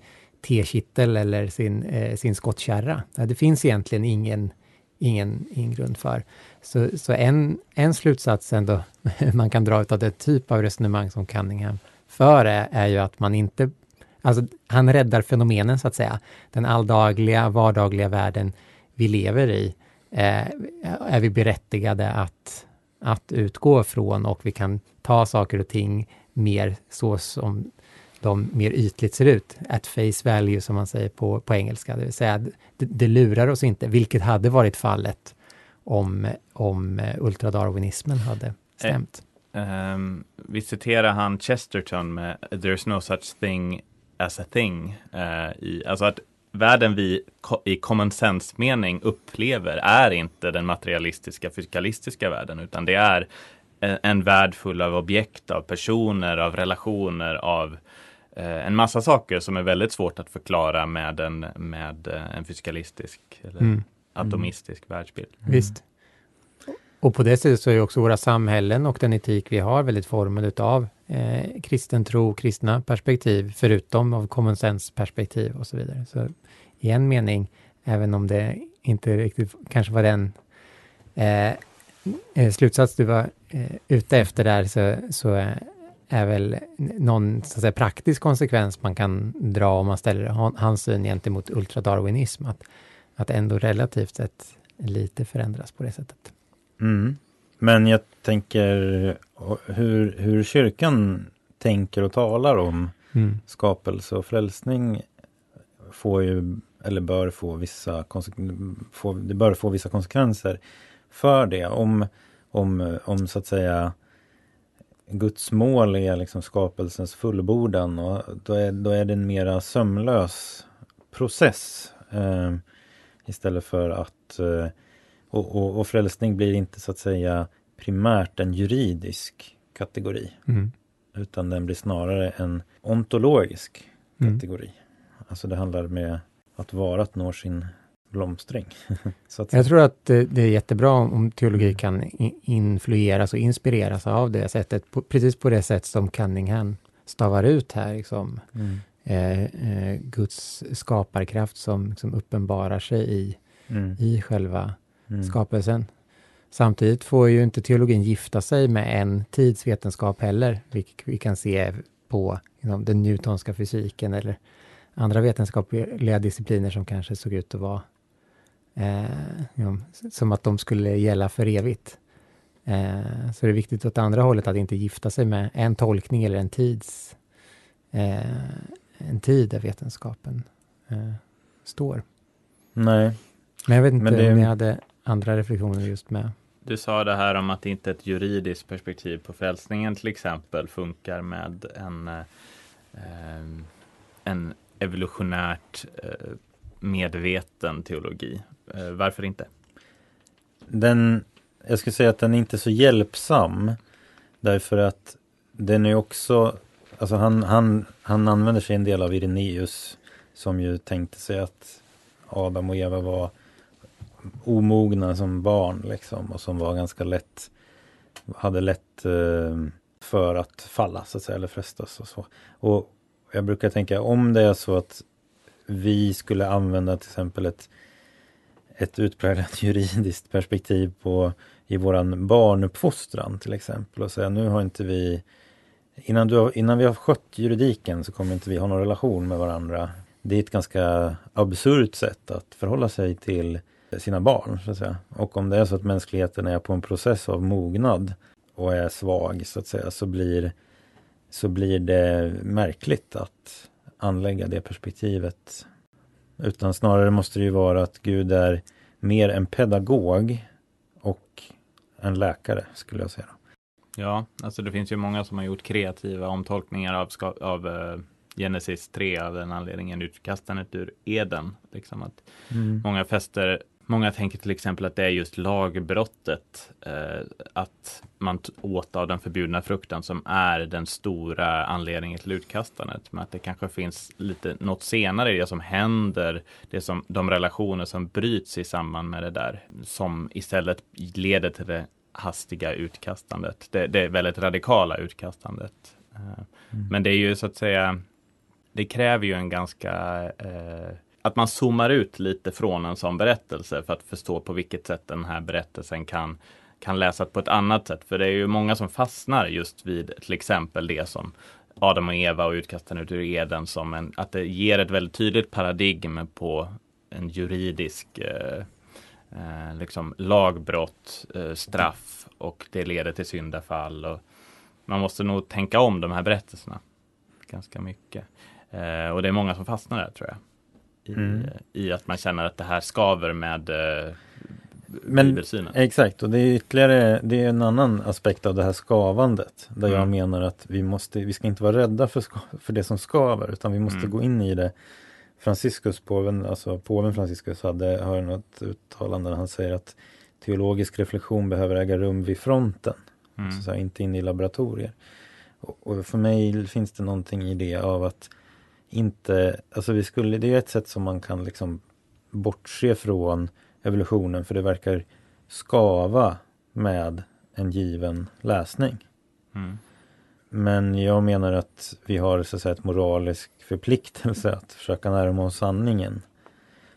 tekittel eller sin, eh, sin skottkärra. Det finns egentligen ingen, ingen, ingen grund för. Så, så en, en slutsats ändå man kan dra av den typ av resonemang som Cunningham för är, är ju att man inte Alltså, han räddar fenomenen så att säga. Den alldagliga, vardagliga världen vi lever i eh, är vi berättigade att, att utgå från och vi kan ta saker och ting mer så som de mer ytligt ser ut, at face value som man säger på, på engelska, det vill säga det, det lurar oss inte, vilket hade varit fallet om, om ultradarwinismen hade stämt. Um, vi citerar han Chesterton med There's no such thing as a thing. Uh, i, alltså att världen vi i common sense mening upplever är inte den materialistiska fysikalistiska världen utan det är en, värld full av objekt, av personer, av relationer, av eh, en massa saker som är väldigt svårt att förklara med en, med eh, en fysikalistisk eller mm. atomistisk mm. världsbild. Visst. Och på det sättet så är också våra samhällen och den etik vi har väldigt formade av eh, kristen tro, kristna perspektiv, förutom av common sense perspektiv och så vidare. Så i en mening, även om det inte riktigt kanske var den eh, eh slutsats du var eh, ute efter där, så, så är väl någon så att säga, praktisk konsekvens man kan dra om man ställer hans syn gentemot ultradarwinism, att, att ändå relativt sett lite förändras på det sättet. Mm. Men jag tänker hur, hur kyrkan tänker och talar om mm. skapelse och frälsning får ju, eller bör få vissa, få, det bör få vissa konsekvenser för det. Om, om, om så att säga Guds mål är liksom skapelsens fullbordan och då är, då är det en mera sömlös process. Eh, istället för att eh, och, och, och frälsning blir inte så att säga primärt en juridisk kategori. Mm. Utan den blir snarare en ontologisk mm. kategori. Mm. Alltså det handlar med att varat når sin blomstring. Jag tror att det, är jättebra om teologi kan influeras och inspireras av det sättet, precis på det sätt som Cunningham stavar ut här. Liksom. Mm. Eh, eh, Guds skaparkraft som liksom uppenbarar sig i, mm. i själva mm. skapelsen. Samtidigt får ju inte teologin gifta sig med en tidsvetenskap heller, vilket vi kan se på you den newtonska fysiken eller andra vetenskapliga discipliner som kanske såg ut att vara som att de skulle gälla för evigt. Eh, så det är viktigt åt andra hållet att inte gifta sig med en tolkning eller en tids eh, en tid där vetenskapen eh, står. Nej. Men jag vet inte det... om ni hade andra reflektioner just med du sa det här om att inte ett juridiskt perspektiv på frälsningen till exempel funkar med en, eh, en evolutionärt eh, medveten teologi. Eh, varför inte? Den, jag skulle säga att den är inte så hjälpsam. Därför att den är också, alltså han, han, han använder sig en del av Irenaeus som ju tänkte sig att Adam och Eva var omogna som barn liksom och som var ganska lätt hade lätt eh, för att falla så att säga eller frestas och så. Och jag brukar tänka om det är så att vi skulle använda till exempel ett, ett utpräglat juridiskt perspektiv på i våran barnuppfostran till exempel och säga nu har inte vi innan, du, innan vi har skött juridiken så kommer inte vi ha någon relation med varandra. Det är ett ganska absurt sätt att förhålla sig till sina barn. Så att säga. Och om det är så att mänskligheten är på en process av mognad och är svag så att säga så blir, så blir det märkligt att anlägga det perspektivet. Utan snarare måste det ju vara att Gud är mer en pedagog och en läkare skulle jag säga. Ja, alltså det finns ju många som har gjort kreativa omtolkningar av, av uh, Genesis 3 av den anledningen utkastandet ur Eden. Liksom att mm. Många fäster Många tänker till exempel att det är just lagbrottet, eh, att man åt av den förbjudna frukten som är den stora anledningen till utkastandet. Men att det kanske finns lite något senare i det som händer, det som, de relationer som bryts i samband med det där, som istället leder till det hastiga utkastandet. Det, det väldigt radikala utkastandet. Eh, mm. Men det är ju så att säga, det kräver ju en ganska eh, att man zoomar ut lite från en sån berättelse för att förstå på vilket sätt den här berättelsen kan, kan läsas på ett annat sätt. För det är ju många som fastnar just vid till exempel det som Adam och Eva och utkasten ut ur Eden som en, att det ger ett väldigt tydligt paradigm på en juridisk eh, eh, liksom lagbrott, eh, straff och det leder till syndafall. Och man måste nog tänka om de här berättelserna ganska mycket. Eh, och det är många som fastnar där tror jag i, mm. i att man känner att det här skaver med eh, Men, exakt, och det är ytterligare, det är en annan aspekt av det här skavandet. Där mm. jag menar att vi måste, vi ska inte vara rädda för, för det som skaver, utan vi måste mm. gå in i det. Franciscus, påven, alltså påven Franciscus hade, har något uttalande där han säger att teologisk reflektion behöver äga rum vid fronten. Mm. Så, så här, inte inne i laboratorier. Och, och, för mig finns det någonting i det av att inte, alltså vi skulle, det är ett sätt som man kan liksom bortse från evolutionen för det verkar skava med en given läsning. Mm. Men jag menar att vi har så att säga ett moralisk förpliktelse att försöka närma oss sanningen.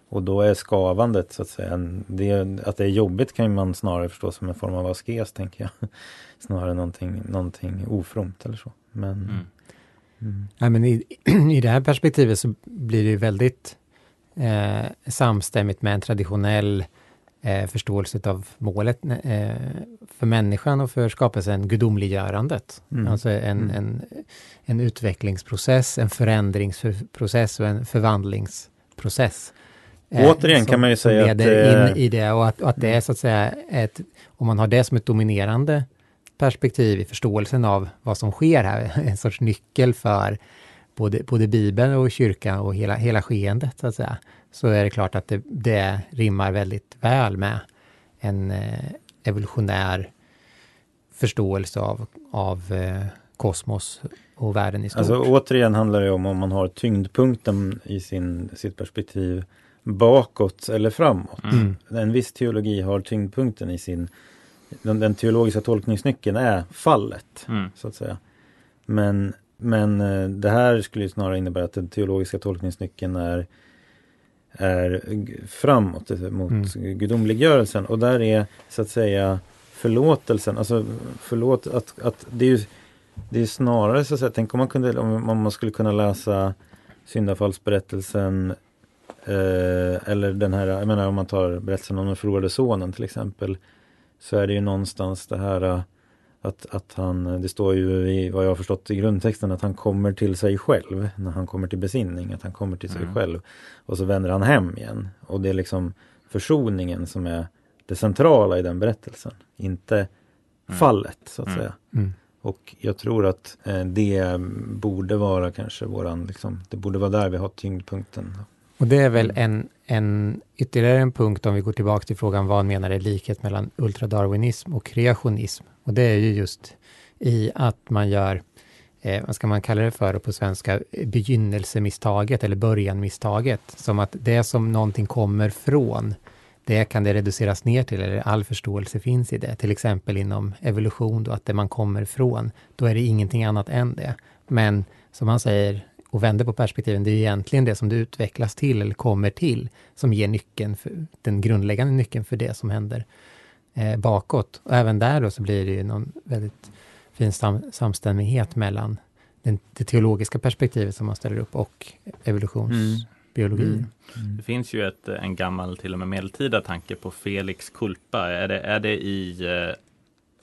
Och då är skavandet så att säga, det, att det är jobbigt kan man snarare förstå som en form av askes tänker jag. Snarare någonting, någonting ofromt eller så. Men, mm. Mm. Ja, men i, i det här perspektivet så blir det väldigt eh, samstämmigt med en traditionell eh, förståelse av målet eh, för människan och för skapelsen, gudomliggörandet. Mm. Alltså en, mm. en, en utvecklingsprocess, en förändringsprocess och en förvandlingsprocess. Eh, Återigen kan man ju säga att... in eh, i det och att, och att det är så att säga ett, om man har det som ett dominerande perspektiv i förståelsen av vad som sker här, en sorts nyckel för både, både Bibeln och kyrkan och hela, hela skeendet, så att säga, så är det klart att det, det rimmar väldigt väl med en eh, evolutionär förståelse av, av eh, kosmos och världen i stort. Alltså återigen handlar det om om man har tyngdpunkten i sin, sitt perspektiv bakåt eller framåt. Mm. En viss teologi har tyngdpunkten i sin den, den teologiska tolkningsnyckeln är fallet. Mm. så att säga. Men, men eh, det här skulle snarare innebära att den teologiska tolkningsnyckeln är, är framåt eh, mot mm. gudomliggörelsen och där är så att säga förlåtelsen, alltså förlåt att, att det är ju det är snarare så att säga, tänk om man kunde, om man skulle kunna läsa syndafallsberättelsen eh, eller den här, jag menar om man tar berättelsen om den förlorade sonen till exempel så är det ju någonstans det här äh, att, att han, det står ju i vad jag har förstått i grundtexten att han kommer till sig själv när han kommer till besinning, att han kommer till sig mm. själv och så vänder han hem igen. Och det är liksom försoningen som är det centrala i den berättelsen, inte mm. fallet så att mm. säga. Mm. Och jag tror att eh, det borde vara kanske våran, liksom, det borde vara där vi har tyngdpunkten. Och det är väl en, en ytterligare en punkt om vi går tillbaka till frågan vad menar är likhet mellan ultradarwinism och kreationism? Och det är ju just i att man gör, eh, vad ska man kalla det för på svenska, begynnelsemisstaget eller börjanmisstaget. Som att det som någonting kommer från, det kan det reduceras ner till, eller all förståelse finns i det. Till exempel inom evolution, då, att det man kommer från, då är det ingenting annat än det. Men som man säger, och vänder på perspektiven, det är egentligen det som du utvecklas till eller kommer till som ger nyckeln, för, den grundläggande nyckeln för det som händer eh, bakåt. Och även där då så blir det ju någon väldigt fin sam, samstämmighet mellan den, det teologiska perspektivet som man ställer upp och evolutionsbiologin. Mm. Mm. Det finns ju ett, en gammal, till och med medeltida tanke på Felix culpa. Är det, är det i, eh,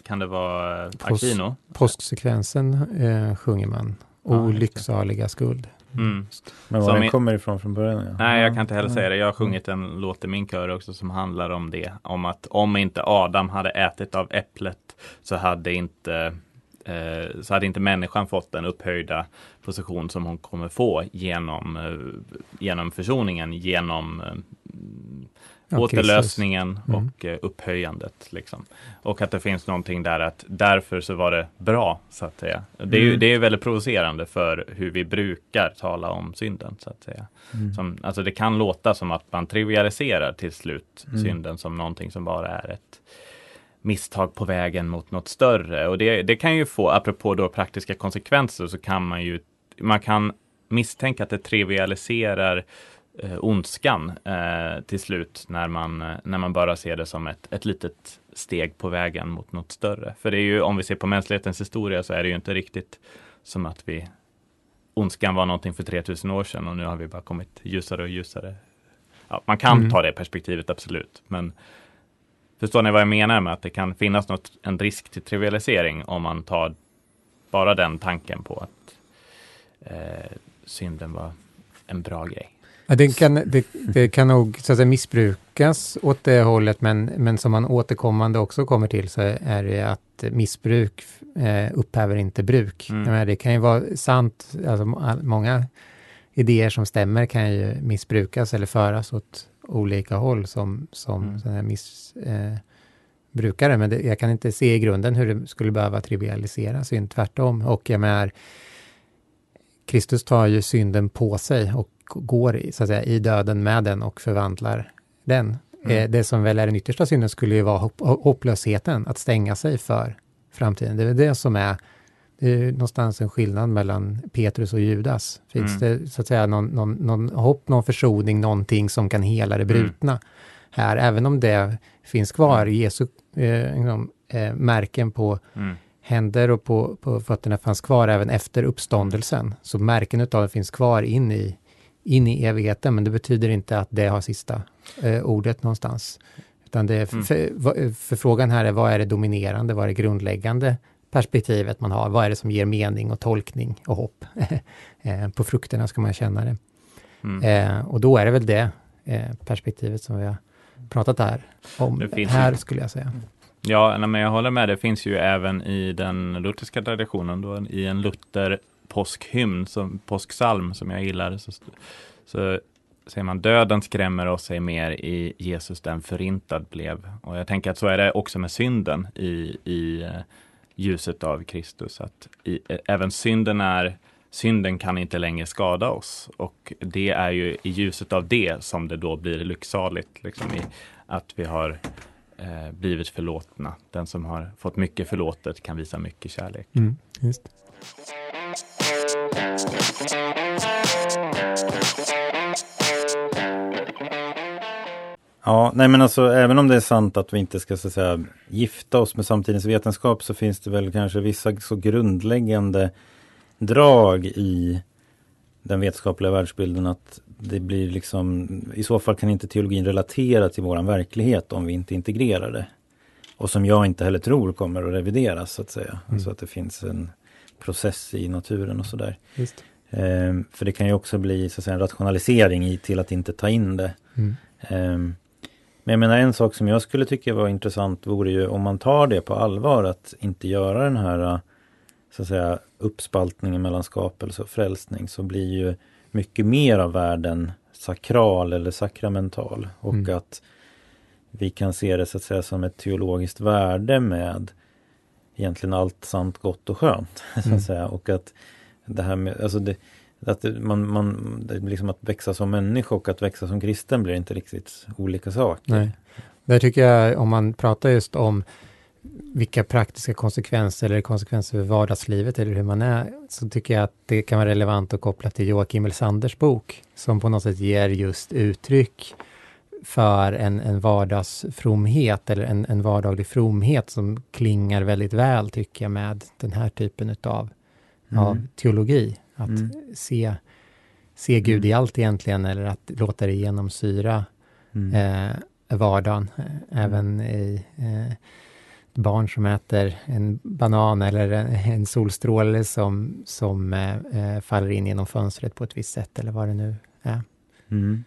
kan det vara Aquino? påsksekvensen eh, sjunger man Olycksaliga skuld. Mm. Men var den kommer ifrån från början? Ja. Nej, jag kan inte heller säga det. Jag har sjungit en låt i min kör också som handlar om det. Om att om inte Adam hade ätit av äpplet så hade inte eh, så hade inte människan fått den upphöjda position som hon kommer få genom, eh, genom försoningen, genom eh, ja, återlösningen mm. och eh, upphöjandet. Liksom. Och att det finns någonting där att därför så var det bra, så att säga. Det är, mm. det är väldigt provocerande för hur vi brukar tala om synden, så att säga. Mm. Som, alltså det kan låta som att man trivialiserar till slut mm. synden som någonting som bara är ett misstag på vägen mot något större. Och det, det kan ju få, apropå då praktiska konsekvenser, så kan man ju, man kan misstänka att det trivialiserar eh, ondskan eh, till slut när man, eh, när man bara ser det som ett, ett litet steg på vägen mot något större. För det är ju, om vi ser på mänsklighetens historia så är det ju inte riktigt som att vi ondskan var någonting för 3000 år sedan och nu har vi bara kommit ljusare och ljusare. Ja, man kan mm. ta det perspektivet, absolut. Men förstår ni vad jag menar med att det kan finnas något, en risk till trivialisering om man tar bara den tanken på att eh, synden var en bra grej. Ja, det, kan, det, det, kan nog så att säga, missbrukas åt det hållet, men, men som man återkommande också kommer till så är det att missbruk eh, upphäver inte bruk. Mm. det kan ju vara sant, alltså, många idéer som stämmer kan ju missbrukas eller föras åt olika håll som, som mm. missbrukare, eh, men det, jag kan inte se i grunden hur det skulle behöva trivialiseras, synd, tvärtom. Och jag menar, Kristus tar ju synden på sig och går så att säga, i döden med den och förvandlar den. Mm. Eh, det som väl är den yttersta synden skulle ju vara hopp, hopplösheten, att stänga sig för framtiden. Det är det som är, det är någonstans en skillnad mellan Petrus och Judas. Finns mm. det så att säga någon, någon, någon hopp, någon försoning, någonting som kan hela det brutna mm. här, även om det finns kvar, mm. Jesu eh, liksom, eh, märken på mm händer och på, på fötterna fanns kvar även efter uppståndelsen. Så märken utav det finns kvar in i, in i evigheten, men det betyder inte att det har sista eh, ordet någonstans. Utan det mm. för, för, frågan här är, vad är det dominerande, vad är det grundläggande perspektivet man har? Vad är det som ger mening och tolkning och hopp? eh, på frukterna ska man känna det. Mm. Eh, och då är det väl det eh, perspektivet som vi har pratat här om, här skulle jag säga. Ja, men jag håller med. Det finns ju även i den lutherska traditionen, då, i en Luther påskhymn, som, påsksalm som jag gillar, så, så säger man döden skrämmer oss sig mer i Jesus den förintad blev. Och jag tänker att så är det också med synden i, i eh, ljuset av Kristus. Att i, eh, även synden är synden kan inte längre skada oss och det är ju i ljuset av det som det då blir lycksaligt. Liksom i, att vi har eh, blivit förlåtna. Den som har fått mycket förlåtet kan visa mycket kärlek. Mm, just. Ja, nej men alltså även om det är sant att vi inte ska så att säga, gifta oss med samtidens vetenskap så finns det väl kanske vissa så grundläggande drag i den vetenskapliga världsbilden att det blir liksom, i så fall kan inte teologin relatera till våran verklighet om vi inte integrerar det. Och som jag inte heller tror kommer att revideras så att säga. Mm. Alltså att det finns en process i naturen och sådär. Ehm, för det kan ju också bli så att säga, en rationalisering i, till att inte ta in det. Mm. Ehm, men jag menar en sak som jag skulle tycka var intressant vore ju om man tar det på allvar att inte göra den här så att säga uppspaltningen mellan skapelse och frälsning så blir ju mycket mer av världen sakral eller sakramental och mm. att vi kan se det så att säga som ett teologiskt värde med egentligen allt sant, gott och skönt. Så att mm. säga. Och att det här med, alltså det, att man, man, det liksom att växa som människa och att växa som kristen blir inte riktigt olika saker. Nej. Det tycker jag, om man pratar just om vilka praktiska konsekvenser eller konsekvenser för vardagslivet eller hur man är, så tycker jag att det kan vara relevant att koppla till Joakim Elsanders bok, som på något sätt ger just uttryck för en, en vardagsfromhet eller en, en vardaglig fromhet som klingar väldigt väl, tycker jag, med den här typen utav, mm. av teologi. Att mm. se, se Gud i allt egentligen, eller att låta det genomsyra mm. eh, vardagen, eh, även i eh, barn som äter en banan eller en solstråle som, som eh, eh, faller in genom fönstret på ett visst sätt eller vad det nu är. Mm.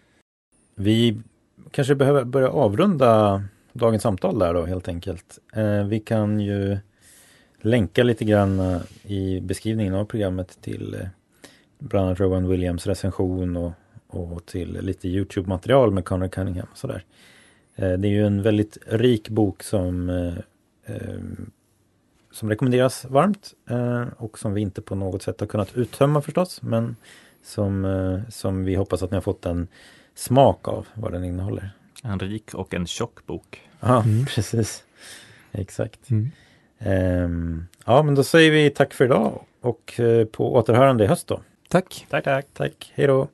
Vi kanske behöver börja avrunda dagens samtal där då helt enkelt. Eh, vi kan ju länka lite grann eh, i beskrivningen av programmet till eh, bland annat Rowan Williams recension och, och till lite Youtube-material med Connor Cunningham och sådär. Eh, det är ju en väldigt rik bok som eh, eh, som rekommenderas varmt och som vi inte på något sätt har kunnat uttömma förstås men som, som vi hoppas att ni har fått en smak av vad den innehåller. En rik och en tjock bok. Ja, mm. precis. Exakt. Mm. Um, ja, men då säger vi tack för idag och uh, på återhörande i höst då. Tack. Tack, tack. Tack. Hej då.